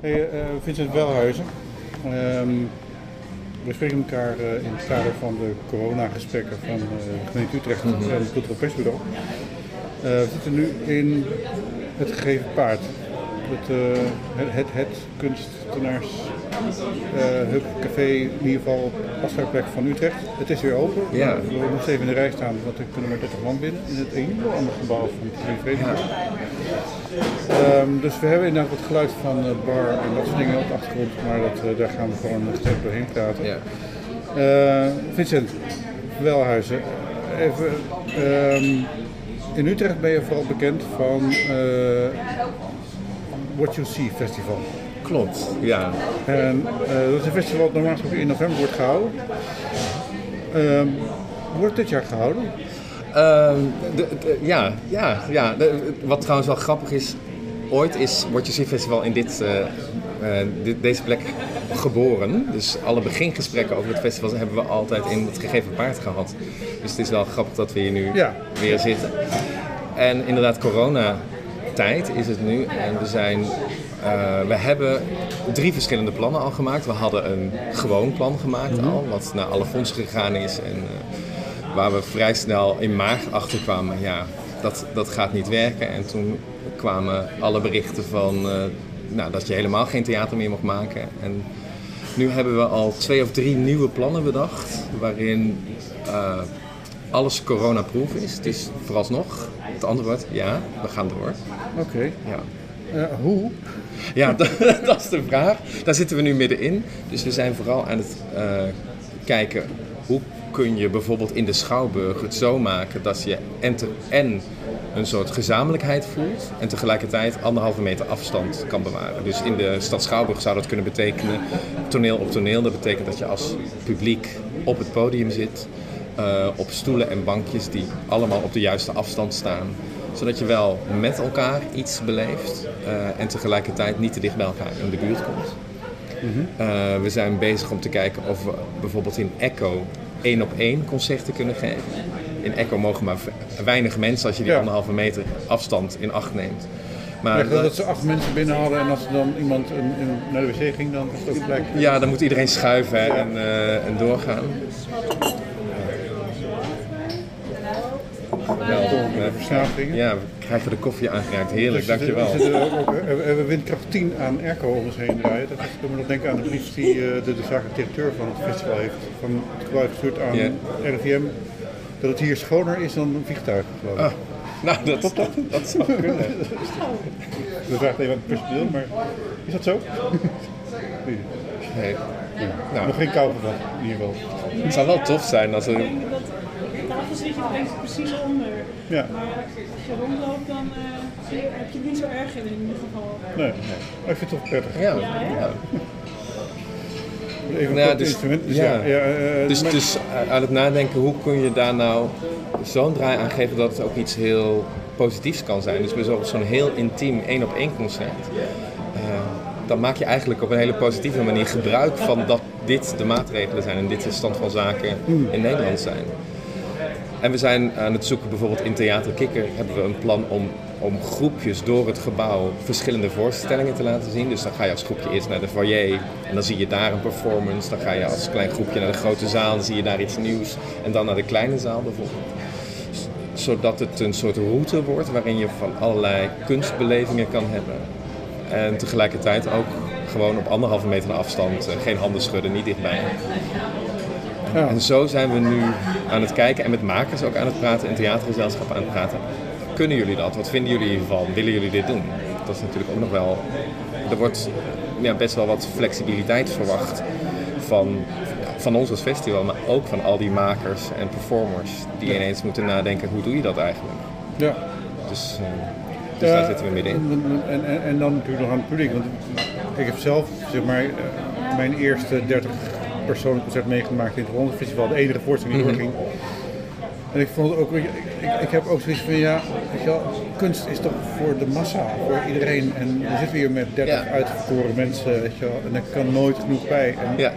Hey, uh, Vincent Welhuizen. Um, we spreken elkaar uh, in het kader van de coronagesprekken van uh, gemeente Utrecht en het Cultureel Persbureau. we zitten nu in het gegeven paard. Het, het, het, het kunstenaars Hub Café, in ieder geval afspraakplek van Utrecht. Het is weer open. Ja. We moeten nog even in de rij staan, want er kunnen maar 30 man binnen in het een ander gebouw van het Vereniging. Um, dus we hebben inderdaad wat geluid van uh, bar en dat soort dingen op de achtergrond, maar dat, uh, daar gaan we gewoon steeds doorheen praten. Ja. Uh, Vincent, Welhuizen, even, um, in Utrecht ben je vooral bekend van What You See Festival. Klopt, ja. En dat is een festival dat normaal gesproken in november wordt gehouden. Um, wordt dit jaar gehouden? De, de, ja, ja, ja. De, wat trouwens wel grappig is, ooit is What You See Festival in dit, uh, uh, dit, deze plek geboren. Dus alle begingesprekken over het festival hebben we altijd in het gegeven paard gehad. Dus het is wel grappig dat we hier nu ja. weer zitten. En inderdaad, coronatijd is het nu. En we zijn... Uh, we hebben drie verschillende plannen al gemaakt. We hadden een gewoon plan gemaakt mm -hmm. al, wat naar alle fondsen gegaan is. En, waar we vrij snel in maart achter kwamen, ja, dat, dat gaat niet werken. En toen kwamen alle berichten van uh, nou, dat je helemaal geen theater meer mocht maken. En nu hebben we al twee of drie nieuwe plannen bedacht, waarin alles coronaproof is. Dus vooralsnog, het antwoord, ja, we gaan door. Oké. Okay. Ja. Uh, hoe? Ja, dat, dat, is de vraag. Daar zitten we nu middenin. Dus we zijn vooral aan het uh, kijken hoe kun je bijvoorbeeld in de Schouwburg het zo maken dat je en, te, en een soort gezamenlijkheid voelt en tegelijkertijd anderhalve meter afstand kan bewaren. Dus in de stad Schouwburg zou dat kunnen betekenen toneel op toneel. Dat betekent dat je als publiek op het podium zit, uh, op stoelen en bankjes die allemaal op de juiste afstand staan. Zodat je wel met elkaar iets beleeft uh, en tegelijkertijd niet te dicht bij elkaar in de buurt komt. Mm -hmm. uh, we zijn bezig om te kijken of we bijvoorbeeld in Echo één op één concerten kunnen geven. In Echo mogen maar weinig mensen als je die Ja. anderhalve meter afstand in acht neemt. Maar Ja, dat, dat ze acht mensen binnen hadden en als er dan iemand naar de wc ging, dan was het ook gelijk. ja, dan moet iedereen schuiven hè, en, uh, en doorgaan. Versnaperingen. ja, we krijgen de koffie aangeraakt. Heerlijk, Dus dankjewel. ook- We hebben windkracht 10 aan airco om ons heen draaien. Dat doet me nog denken aan de brief die eh, de, de zakelijke directeur van het festival heeft. Van het heeft gestuurd aan Ja. RIVM. Dat het hier schoner is dan een vliegtuig, geloof ik. Ah, nou, dat, dat, dat zou kunnen. We vragen even aan het personeel, maar is dat zo? Nee. Nee. Nou, Nog geen kou gevat, in ieder geval. het zou wel tof zijn als er... Ik denk dat de tafel zit je er precies onder. Ja. Maar als je rondloopt, dan eh, heb je het niet zo erg in in ieder geval. Nee, maar ik vind het toch prettig. Ja, ja. Even Nou dus- instrument. Dus ja. ja. ja, eh, Dus, dus aan het nadenken, hoe kun je daar nou zo'n draai aan geven dat het ook iets heel positiefs kan zijn. Dus bijvoorbeeld zo'n heel intiem één op één concert. eh, dan maak je eigenlijk op een hele positieve manier gebruik van dat dit de maatregelen zijn en dit de stand van zaken in Nederland zijn. En we zijn aan het zoeken, bijvoorbeeld in Theater Kikker hebben we een plan om, om groepjes door het gebouw verschillende voorstellingen te laten zien. Dus dan ga je als groepje eerst naar de foyer en dan zie je daar een performance. Dan ga je als klein groepje naar de grote zaal, dan zie je daar iets nieuws. En dan naar de kleine zaal bijvoorbeeld. Zodat het een soort route wordt waarin je van allerlei kunstbelevingen kan hebben. En tegelijkertijd ook gewoon op anderhalve meter afstand, eh, geen handen schudden, niet dichtbij. Ja. En zo zijn we nu aan het kijken en met makers ook aan het praten en theatergezelschappen aan het praten. Kunnen jullie dat? Wat vinden jullie hiervan? Willen jullie dit doen? Dat is natuurlijk ook nog wel. Er wordt ja, best wel wat flexibiliteit verwacht van, van ons als festival, maar ook van al die makers en performers die ineens moeten nadenken: hoe doe je dat eigenlijk? ja. Dus, eh, dus Ja, daar zitten we middenin. En, en, en dan natuurlijk nog aan het publiek. Want ik heb zelf zeg maar, eh, mijn eerste 30 personen concert meegemaakt in het Ronde Festival. De enige voorstelling die doorging. En ik vond het ook, ik, ik, ik heb ook zoiets van, ja, weet je wel, kunst is toch voor de massa, voor iedereen. En we zitten hier met 30 Ja. mensen, weet je wel, en er kan nooit genoeg bij. En Ja,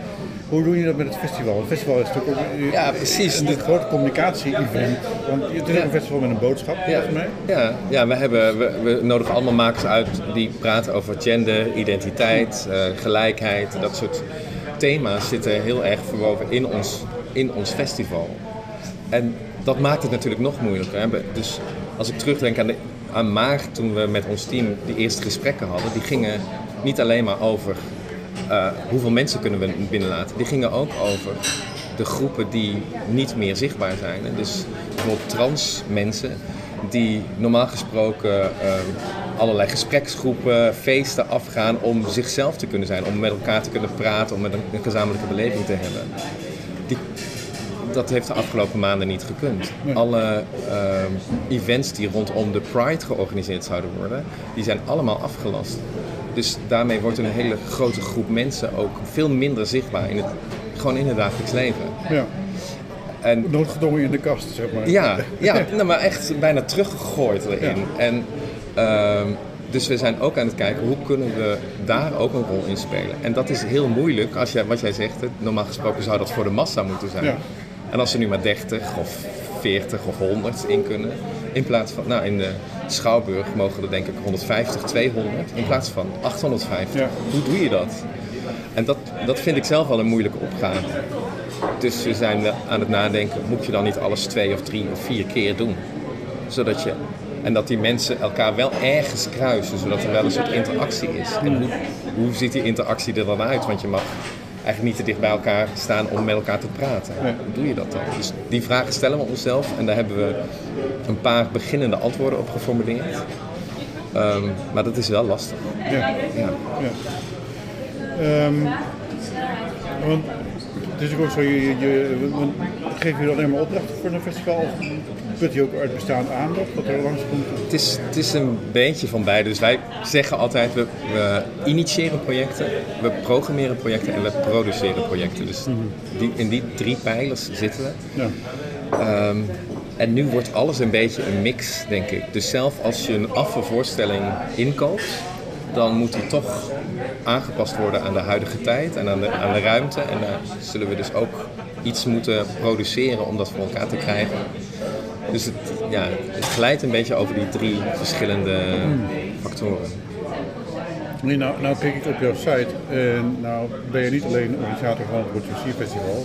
Hoe doe je dat met het festival? Het festival is natuurlijk ook Ja, precies. een, grote communicatie-event. Want het is een festival met een boodschap, Ja, volgens mij. ja, ja we, hebben, we, we nodigen allemaal makers uit die praten over gender, identiteit, eh, gelijkheid. Dat soort thema's zitten heel erg verwoven in ons, in ons festival. En dat maakt het natuurlijk nog moeilijker. Hè? Dus als ik terugdenk aan, de, aan maart, toen we met ons team die eerste gesprekken hadden, die gingen niet alleen maar over eh, hoeveel mensen kunnen we binnenlaten. Die gingen ook over de groepen die niet meer zichtbaar zijn. Hè. Dus bijvoorbeeld trans mensen die normaal gesproken eh, allerlei gespreksgroepen, feesten afgaan om zichzelf te kunnen zijn, om met elkaar te kunnen praten, om met een, een gezamenlijke beleving te hebben. Die, dat heeft de afgelopen maanden niet gekund. Alle eh, events die rondom de Pride georganiseerd zouden worden, die zijn allemaal afgelast. Dus daarmee wordt een hele grote groep mensen ook veel minder zichtbaar in het, gewoon in het dagelijks leven. Ja. En Noodgedwongen in de kast, zeg maar. ja, ja nou, maar echt bijna teruggegooid erin. En, ehm, dus we zijn ook aan het kijken hoe kunnen we daar ook een rol in spelen. En dat is heel moeilijk als je, wat jij zegt, normaal gesproken zou dat voor de massa moeten zijn. Ja. En als er nu maar 30 of 40 of 100 in kunnen, in plaats van, nou in de Schouwburg mogen er denk ik 150, 200, in plaats van 850. Ja. Hoe doe je dat? En dat, dat vind ik zelf wel een moeilijke opgave. Dus we zijn aan het nadenken, moet je dan niet alles twee of drie of vier keer doen? Zodat je, en dat die mensen elkaar wel ergens kruisen, zodat er wel een soort interactie is. En hoe, hoe ziet die interactie er dan uit? Want je mag eigenlijk niet te dicht bij elkaar staan om met elkaar te praten. Hoe doe je dat dan? Dus die vragen stellen we onszelf en daar hebben we een paar beginnende antwoorden op geformuleerd. Ehm, maar dat is wel lastig. Ja. Ja. Ja. Ehm, want het is ook zo, je, je, je, geef je dan alleen maar opdrachten voor een festival? Put je ook uit bestaand aanbod wat er langskomt? Het is, het is een beetje van beide. Dus wij zeggen altijd, we, we initiëren projecten, we programmeren projecten en we produceren projecten. Dus die, in die drie pijlers zitten we. Ja. Ehm, en nu wordt alles een beetje een mix, denk ik. Dus zelf als je een afvalvoorstelling inkoopt, dan moet die toch aangepast worden aan de huidige tijd en aan de, aan de ruimte. En daar zullen we dus ook iets moeten produceren om dat voor elkaar te krijgen. Dus het, ja, het glijdt een beetje over die drie verschillende factoren. Nee, nou, nou kijk ik op jouw site en nou ben je niet alleen organisator van het Roger Festival.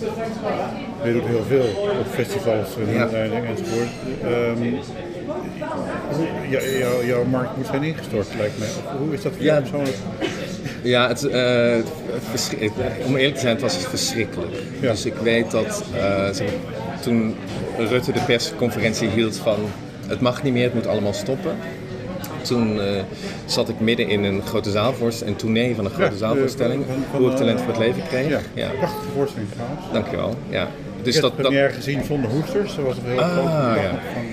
Je doet heel veel op festivals en Ja. enzovoort. Ehm, ja, jouw markt moet zijn ingestort, lijkt mij. Hoe is dat voor Ja. jou persoonlijk? Ja, het, het- om eerlijk te zijn, het was verschrikkelijk. Ja. Dus ik weet dat eh, toen Rutte de persconferentie hield van het mag niet meer, het moet allemaal stoppen. Toen eh, zat ik midden in een grote zaalvoorstelling, een tournee van een grote Ja, zaalvoorstelling, van- van- hoe ik van, talent eh, voor het leven kreeg. Ja, Ja, prachtige voorstelling trouwens. dankjewel. Ja. Dus ik heb dat, de dat, première gezien zonder hoesters. Dat was een heel Ah, groot ja. van,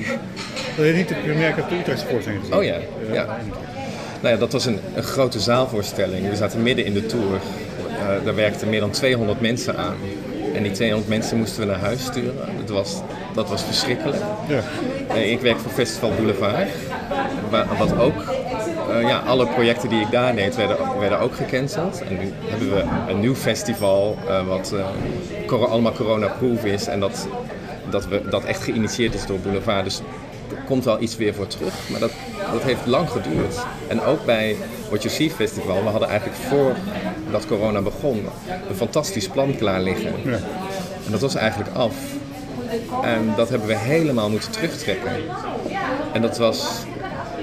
Dat heeft niet de première, ik heb de Utrechtse voorstelling gezien. Oh ja, ja. Nou ja, dat was een, een grote zaalvoorstelling. We zaten midden in de tour. Eh, daar werkten meer dan 200 mensen aan. En die 200 mensen moesten we naar huis sturen. Dat was, dat was verschrikkelijk. Ja. Eh, ik werk voor Festival Boulevard. wa- Wat ook, eh, ja, alle projecten die ik daar deed werden, werden ook gecanceld. En nu hebben we een nieuw festival eh, wat allemaal corona-proof is. En dat, dat, we, dat echt geïnitieerd is door Boulevard. Dus er komt wel iets weer voor terug. Maar dat, dat heeft lang geduurd. En ook bij What You See Festival, we hadden eigenlijk voor dat corona begon een fantastisch plan klaar liggen. Ja. En dat was eigenlijk af. En dat hebben we helemaal moeten terugtrekken. En dat was,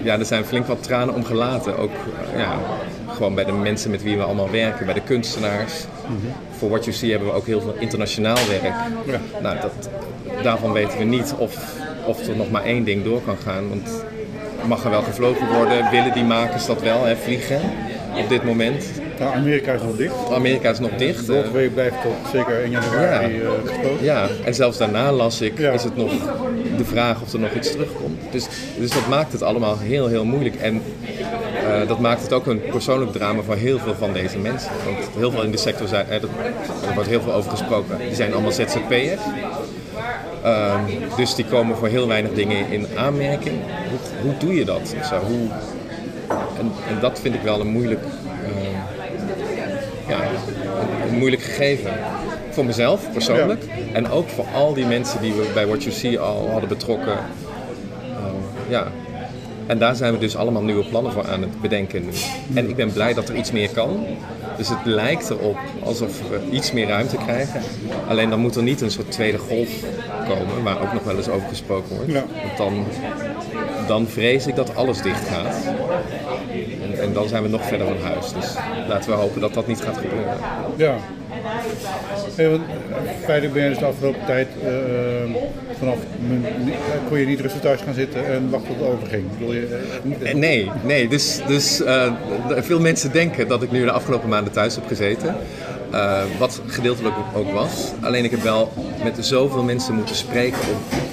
ja, er zijn flink wat tranen om gelaten. Ook eh, ja, gewoon bij de mensen met wie we allemaal werken, bij de kunstenaars. Voor What You See hebben we ook heel veel internationaal werk. Ja. Nou, dat, daarvan weten we niet of, of er nog maar één ding door kan gaan. Want mag er wel gevlogen worden? Willen die makers dat wel, hè, vliegen? Op dit moment. Nou, Amerika is nog dicht. Amerika is nog dicht. eh, Broadway blijft tot zeker 1 januari Ja. eh, gesloten. Ja, en zelfs daarna las ik, Ja. is het nog de vraag of er nog iets terugkomt. Dus, dus dat maakt het allemaal heel, heel moeilijk. En eh, dat maakt het ook een persoonlijk drama voor heel veel van deze mensen. Want heel veel in de sector zijn, eh, er wordt heel veel over gesproken, die zijn allemaal ZZP'er. Ehm, dus die komen voor heel weinig dingen in aanmerking. Hoe, hoe doe je dat? Zo, hoe, en, en dat vind ik wel een moeilijk, een, moeilijk gegeven. Voor mezelf persoonlijk. En ook voor al die mensen die we bij What You See al hadden betrokken. Uh, ja. En daar zijn we dus allemaal nieuwe plannen voor aan het bedenken nu. En ik ben blij dat er iets meer kan. Dus het lijkt erop alsof we iets meer ruimte krijgen. Alleen dan moet er niet een soort tweede golf komen, waar ook nog wel eens over gesproken wordt. Ja. Want dan, dan vrees ik dat alles dicht gaat. En, en dan zijn we nog verder van huis. Dus laten we hopen dat dat niet gaat gebeuren. Ja. Hey, want feitelijk ben je dus de afgelopen tijd uh, vanaf uh, kon je niet rustig thuis gaan zitten en wachten tot het overging. Je, nee, nee. Dus, dus veel mensen denken dat ik nu de afgelopen maanden thuis heb gezeten. wat gedeeltelijk ook was. Alleen ik heb wel met zoveel mensen moeten spreken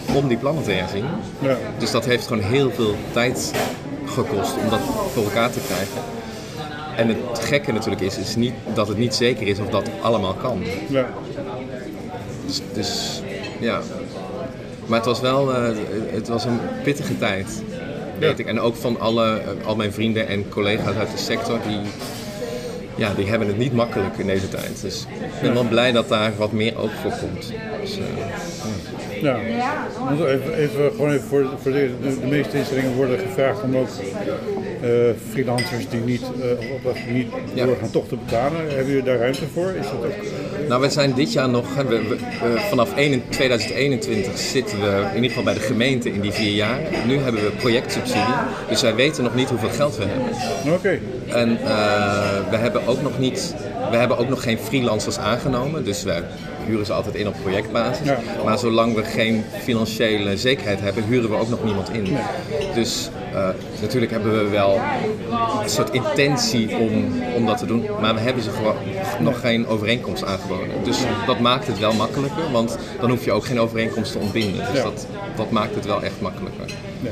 om, om die plannen te herzien. Ja. Dus dat heeft gewoon heel veel tijd gekost om dat voor elkaar te krijgen. En het gekke natuurlijk is, is niet, dat het niet zeker is of dat allemaal kan. Ja. Dus, dus ja. Maar het was wel uh, het was een pittige tijd. Weet ja. ik. En ook van alle, al mijn vrienden en collega's uit de sector, die, ja, die hebben het niet makkelijk in deze tijd. Dus ik ben wel blij dat daar wat meer ook voor komt. Dus, uh, ja. Even, even, gewoon even voor, voor de, de, de, meeste instellingen worden gevraagd om ook uh, freelancers die niet, uh, op dat niet Ja. doorgaan toch te betalen. Hebben jullie daar ruimte voor? Is dat ook, Nou, we zijn dit jaar nog, we, we, we- vanaf 1 2021 zitten we in ieder geval bij de gemeente in die vier jaar. Nu hebben we projectsubsidie, dus wij weten nog niet hoeveel geld we hebben. Oké, En eh, we hebben ook nog niet, we hebben ook nog geen freelancers aangenomen, dus wij huren ze altijd in op projectbasis. Ja. Maar zolang we geen financiële zekerheid hebben, huren we ook nog niemand in. Dus eh, natuurlijk hebben we wel een soort intentie om, om dat te doen, maar we hebben ze gewoon nog geen overeenkomst aangeboden. Dus dat maakt het wel makkelijker, want dan hoef je ook geen overeenkomst te ontbinden. Dus Ja. dat, dat maakt het wel echt makkelijker. Ja,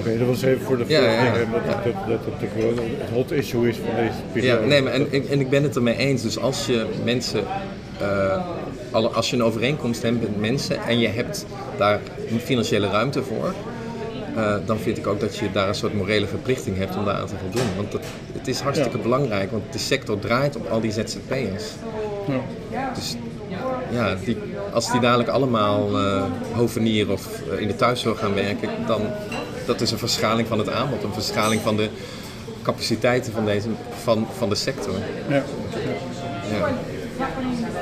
oké, dat was even voor de Ja, ja, ja. Dat, dat, dat, het het hot issue is van deze Ja, periode. nee, maar en, en ik ben het ermee eens. Dus als je mensen, eh, als je een overeenkomst hebt met mensen en je hebt daar een financiële ruimte voor, eh, dan vind ik ook dat je daar een soort morele verplichting hebt om daar aan te voldoen. Want dat, het is hartstikke Ja. belangrijk, want de sector draait op al die ZZP'ers. Ja. Dus ja, die, als die dadelijk allemaal eh hovenier of in de thuiszorg gaan werken, dan dat is een verschaling van het aanbod, een verschaling van de capaciteiten van, deze, van, van de sector. Ja. Ja,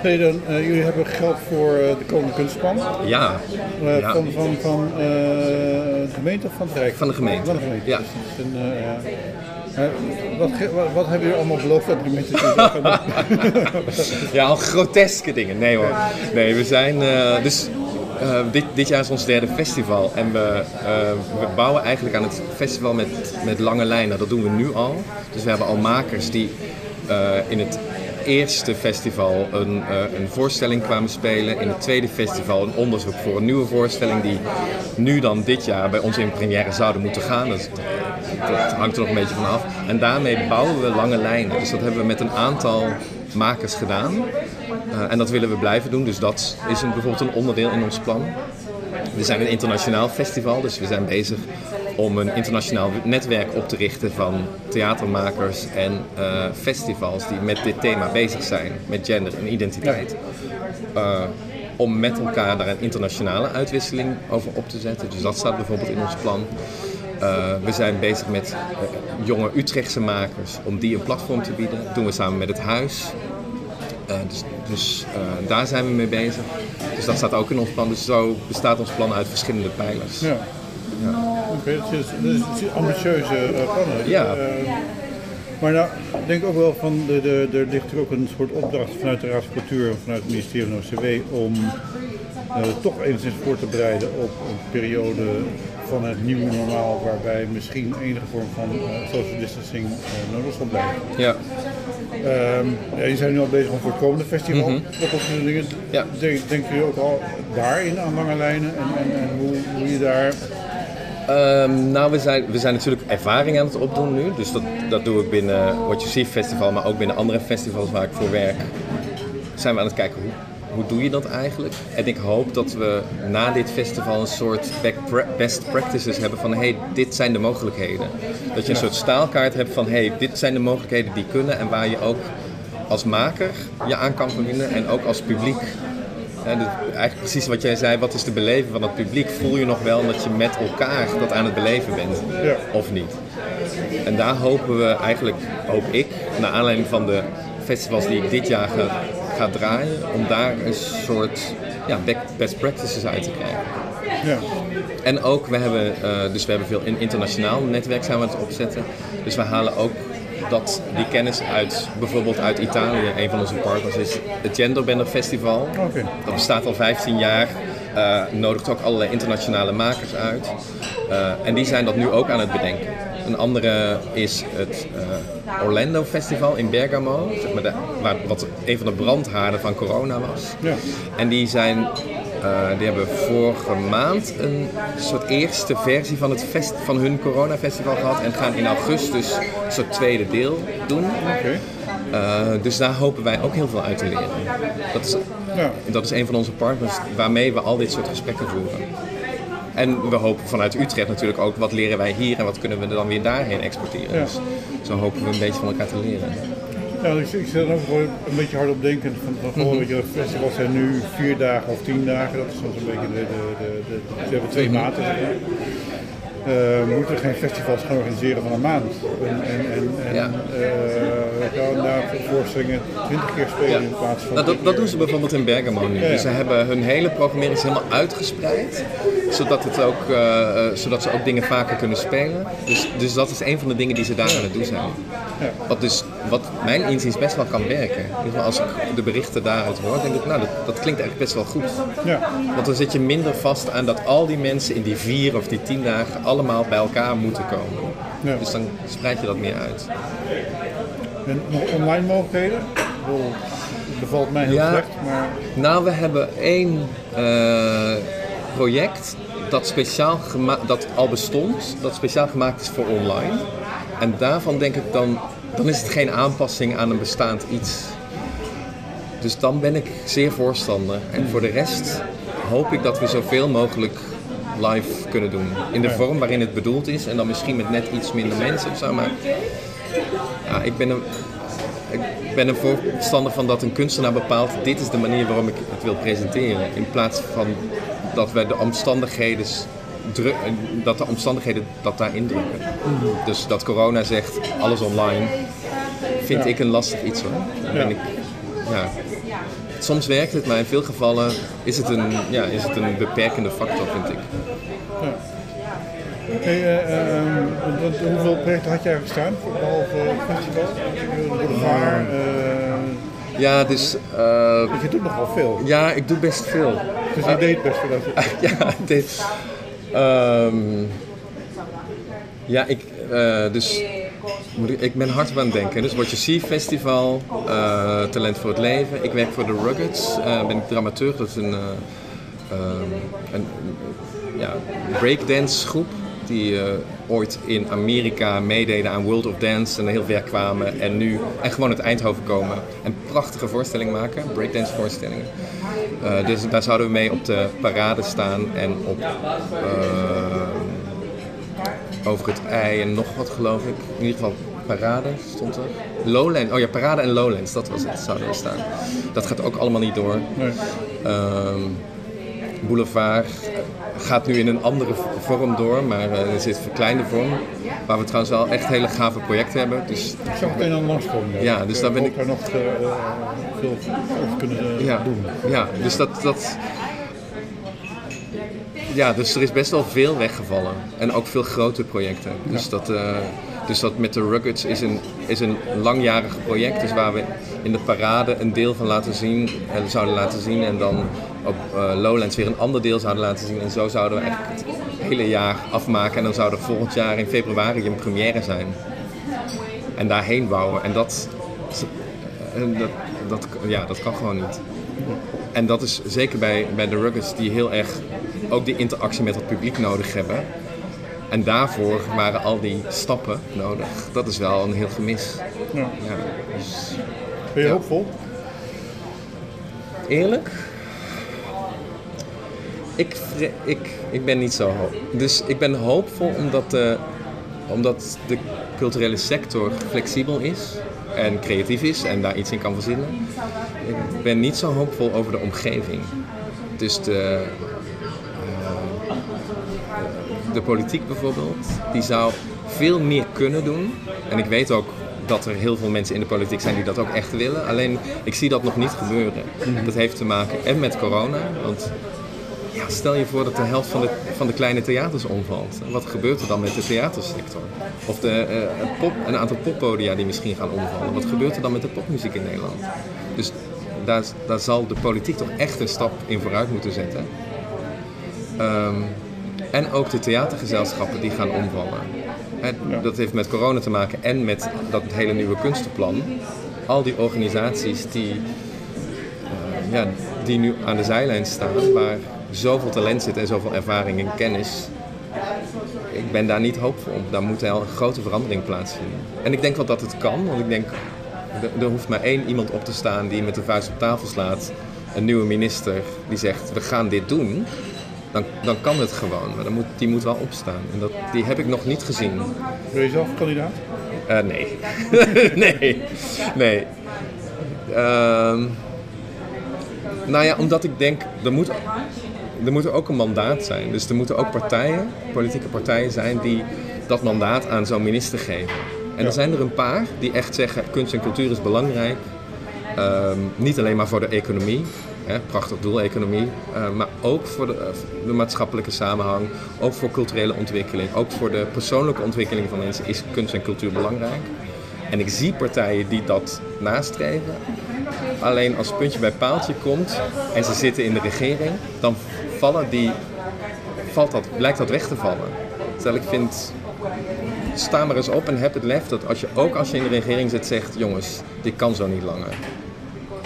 Nee, dan, eh, jullie hebben geld voor eh, de komende kunstplan. ja. Eh, Ja. Van, van, van de gemeente of van het Rijk? Van de gemeente. Van de gemeente. Ja. Dus een, wat, wat, wat hebben jullie allemaal beloofd dat doen? ja, al groteske dingen. Nee hoor. Nee, we zijn dus. dit, dit jaar is ons derde festival en we, we bouwen eigenlijk aan het festival met, met lange lijnen. Dat doen we nu al. Dus we hebben al makers die in het eerste festival een, eh, een voorstelling kwamen spelen. In het tweede festival een onderzoek voor een nieuwe voorstelling die nu dan dit jaar bij ons in première zouden moeten gaan. Dat, dat hangt er nog een beetje van af. En daarmee bouwen we lange lijnen. Dus dat hebben we met een aantal makers gedaan. Eh, en dat willen we blijven doen. Dus dat is een, bijvoorbeeld een onderdeel in ons plan. We zijn een internationaal festival, dus we zijn bezig om een internationaal netwerk op te richten van theatermakers en eh, festivals die met dit thema bezig zijn, met gender en identiteit. Eh, om met elkaar daar een internationale uitwisseling over op te zetten. Dus dat staat bijvoorbeeld in ons plan. Eh, we zijn bezig met jonge Utrechtse makers om die een platform te bieden. Dat doen we samen met het Huis. Dus dus daar zijn we mee bezig. Dus dat staat ook in ons plan. Dus zo bestaat ons plan uit verschillende pijlers. Ja. Oké, dat is, dat is ambitieuze eh, plannen. Ja. Eh, maar nou, ik denk ook wel van, de, de, er ligt natuurlijk ook een soort opdracht vanuit de Raad van Cultuur en vanuit het ministerie van OCW om eh, toch enigszins voor te bereiden op een periode van het nieuwe normaal waarbij misschien enige vorm van social distancing nodig zal blijven. Ja. Ehm ja, je zijn nu al bezig voor het komende festival. Mhm. Dat soort dingen. Ja. Denk, denken jullie ook al daarin aan lange lijnen en, en, en hoe, hoe je daar... Ehm, nou, we zijn, we zijn natuurlijk ervaring aan het opdoen nu. Dus dat, dat doe ik binnen What You See Festival, maar ook binnen andere festivals waar ik voor werk. Zijn we aan het kijken hoe, hoe doe je dat eigenlijk? En ik hoop dat we na dit festival een soort best practices hebben van hey, dit zijn de mogelijkheden. Dat je een soort staalkaart hebt van hey, dit zijn de mogelijkheden die kunnen en waar je ook als maker je aan kan verbinden en ook als publiek. En eigenlijk precies wat jij zei, wat is de beleving van het publiek? Voel je nog wel dat je met elkaar dat aan het beleven bent? Ja. Of niet? En daar hopen we eigenlijk, hoop ik, naar aanleiding van de festivals die ik dit jaar ga, ga draaien, om daar een soort ja, best practices uit te krijgen. Ja. En ook, we hebben, eh, dus we hebben veel in internationaal netwerk zijn we aan het opzetten. Dus we halen ook dat, die kennis uit, bijvoorbeeld uit Italië. Een van onze partners is het Genderbender Festival. Dat bestaat al 15 jaar, eh, nodigt ook allerlei internationale makers uit. Eh, en die zijn dat nu ook aan het bedenken. Een andere is het eh, Orlando Festival in Bergamo, zeg maar de, waar, wat een van de brandhaarden van corona was. Ja. En die zijn, eh, die hebben vorige maand een soort eerste versie van, het fest, van hun corona-festival gehad. En gaan in augustus een soort tweede deel doen. Eh, dus daar hopen wij ook heel veel uit te leren. Dat is, Ja. dat is een van onze partners waarmee we al dit soort gesprekken voeren. En we hopen vanuit Utrecht natuurlijk ook wat leren wij hier en wat kunnen we dan weer daarheen exporteren. Ja. Dus zo hopen we een beetje van elkaar te leren. Ja, ik, ik zit er ook gewoon een beetje hard op denken. Van, van, weet je, de festivals zijn nu vier dagen of tien dagen. Dat is soms een beetje de, de, de, de, ze hebben twee maten. Zeg maar. Eh, we moeten geen festivals gaan organiseren van een maand. En, en, en, en Ja. eh, we gaan daar voorstellingen twintig keer spelen Ja. in plaats van. Nou, dat, dat doen ze bijvoorbeeld in Bergamo nu. Ja. Dus ze hebben hun hele programmering helemaal uitgespreid, zodat, het ook, eh, eh, zodat ze ook dingen vaker kunnen spelen. Dus, dus dat is een van de dingen die ze daar aan het doen zijn. Wat, dus, wat mijn inziens best wel kan werken. Als ik de berichten daaruit hoor, denk ik, nou, dat, dat klinkt eigenlijk best wel goed. Ja, Want dan zit je minder vast aan dat al die mensen in die vier of die tien dagen allemaal bij elkaar moeten komen. Ja. Dus dan spreid je dat meer uit. en nog online mogelijkheden. Het bevalt mij heel Ja. slecht, maar Nou, we hebben één eh, project dat, speciaal gema- dat al bestond, dat speciaal gemaakt is voor online. En daarvan denk ik dan, dan is het geen aanpassing aan een bestaand iets. Dus dan ben ik zeer voorstander. En voor de rest hoop ik dat we zoveel mogelijk live kunnen doen. In de vorm waarin het bedoeld is en dan misschien met net iets minder mensen of zo. Maar ja, ik ben een, ik ben een voorstander van dat een kunstenaar bepaalt, dit is de manier waarop ik het wil presenteren. In plaats van dat wij de omstandigheden, dru- dat de omstandigheden dat daar indrukken. Dus dat corona zegt, alles online, vind Ja. ik een lastig iets hoor. Dan ben Ja. ik, ja. Soms werkt het, maar in veel gevallen is het een, ja, is het een beperkende factor, vind ik. Hey, eh, ehm, wat- hoeveel projecten had je eigenlijk staan, behalve het festival? Boulevard, eh, Ja, dus eh, je doet nogal veel. ja, ik doe best veel. Dus je deed best je... ja, dit. ehm, ja, ik, eh, dus moet ik, ik ben hard aan het denken. Dus What You See Festival, eh, Talent voor het Leven. Ik werk voor de Ruggets, eh, ben ik dramaturg. Dat is een, eh, ehm, een ja, breakdance groep die eh, ooit in Amerika meededen aan World of Dance en heel ver kwamen en nu en gewoon uit Eindhoven komen en prachtige voorstellingen maken, breakdance voorstellingen. Eh, dus daar zouden we mee op de parade staan en op eh, over het ei en nog wat geloof ik. In ieder geval parade stond er. Lowlands, oh ja, parade en Lowlands, dat was het, zouden er staan. Dat gaat ook allemaal niet door. Nee. Ehm, Boulevard gaat nu in een andere vorm door, maar eh, er zit een verkleinde vorm. Waar we trouwens wel echt hele gave projecten hebben. Dus Ik zag het een en langskomen. Ja, dus daar ben ik- daar nog eh, veel over kunnen eh, ja, doen. ja dus dat, dat. Ja, dus er is best wel veel weggevallen. En ook veel grote projecten. Dus, dat, dus dat met de Ruggets is een, is een langjarig project. Dus waar we in de parade een deel van laten zien, en zouden laten zien. En dan op eh, Lowlands weer een ander deel zouden laten zien. En zo zouden we eigenlijk het hele jaar afmaken. En dan zou er volgend jaar in februari een première zijn. En daarheen bouwen. En dat, dat, dat, ja, dat kan gewoon niet. En dat is zeker bij, bij de Ruggers die heel erg ook die interactie met het publiek nodig hebben. En daarvoor waren al die stappen nodig. Dat is wel een heel gemis. Ja. Ja, dus Ben je Ja. hoopvol? eerlijk? Ik, ik, ik ben niet zo hoop. Dus ik ben hoopvol omdat de, omdat de culturele sector flexibel is. en creatief is en daar iets in kan verzinnen. Ik ben niet zo hoopvol over de omgeving. Dus de, eh, de politiek bijvoorbeeld, die zou veel meer kunnen doen. En ik weet ook dat er heel veel mensen in de politiek zijn die dat ook echt willen. Alleen ik zie dat nog niet gebeuren. Dat heeft te maken en met corona. Want ja, stel je voor dat de helft van de, van de kleine theaters omvalt. Wat gebeurt er dan met de theatersector? Of de, eh, pop, een aantal poppodia die misschien gaan omvallen. Wat gebeurt er dan met de popmuziek in Nederland? Dus daar, daar zal de politiek toch echt een stap in vooruit moeten zetten. Ehm, en ook de theatergezelschappen die gaan omvallen. Dat heeft met corona te maken en met dat hele nieuwe kunstenplan. Al die organisaties die, eh, ja, die nu aan de zijlijn staan, waar zoveel talent zit en zoveel ervaring en kennis. Ik ben daar niet hoopvol op. Daar moet wel een grote verandering plaatsvinden. En ik denk wel dat het kan, want ik denk, er- er hoeft maar één iemand op te staan die met de vuist op tafel slaat. Een nieuwe minister die zegt, we gaan dit doen. Dan, dan kan het gewoon, maar dan moet, die moet wel opstaan. En dat, die heb ik nog niet gezien. Ben je zelf kandidaat? Eh, nee. nee. Nee. Ehm, nou ja, omdat ik denk, er moet, er moet ook een mandaat zijn. Dus er moeten ook partijen, politieke partijen zijn die dat mandaat aan zo'n minister geven. En er zijn er een paar die echt zeggen, kunst en cultuur is belangrijk. Ehm, niet alleen maar voor de economie, hè, prachtig doel economie, eh, maar ook voor de, eh, de maatschappelijke samenhang, ook voor culturele ontwikkeling, ook voor de persoonlijke ontwikkeling van mensen is kunst en cultuur belangrijk. En ik zie partijen die dat nastreven. Alleen als puntje bij paaltje komt en ze zitten in de regering, dan vallen die, valt dat, lijkt dat weg te vallen. Terwijl ik vind, sta maar eens op en heb het lef dat als je ook als je in de regering zit zegt, jongens, dit kan zo niet langer.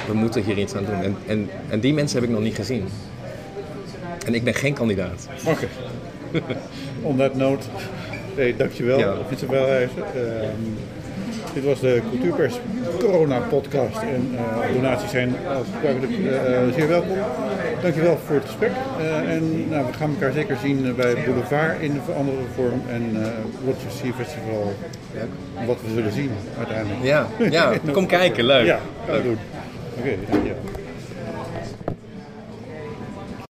We moeten hier iets aan doen. En, en, en die mensen heb ik nog niet gezien. En ik ben geen kandidaat. Oké. On that note, hey, dankjewel, Ja. Welhuizen. Ehm, dit was de Cultuurpers Corona podcast en eh, donaties zijn als gebruikelijk eh, zeer welkom. Dankjewel voor het gesprek Eh, en nou, we gaan elkaar zeker zien eh, bij Boulevard in een andere vorm en eh Watch Your Sea Festival, wat we zullen zien uiteindelijk. Ja, ja kom kijken, leuk. Ja, we doen. Oké, dankjewel.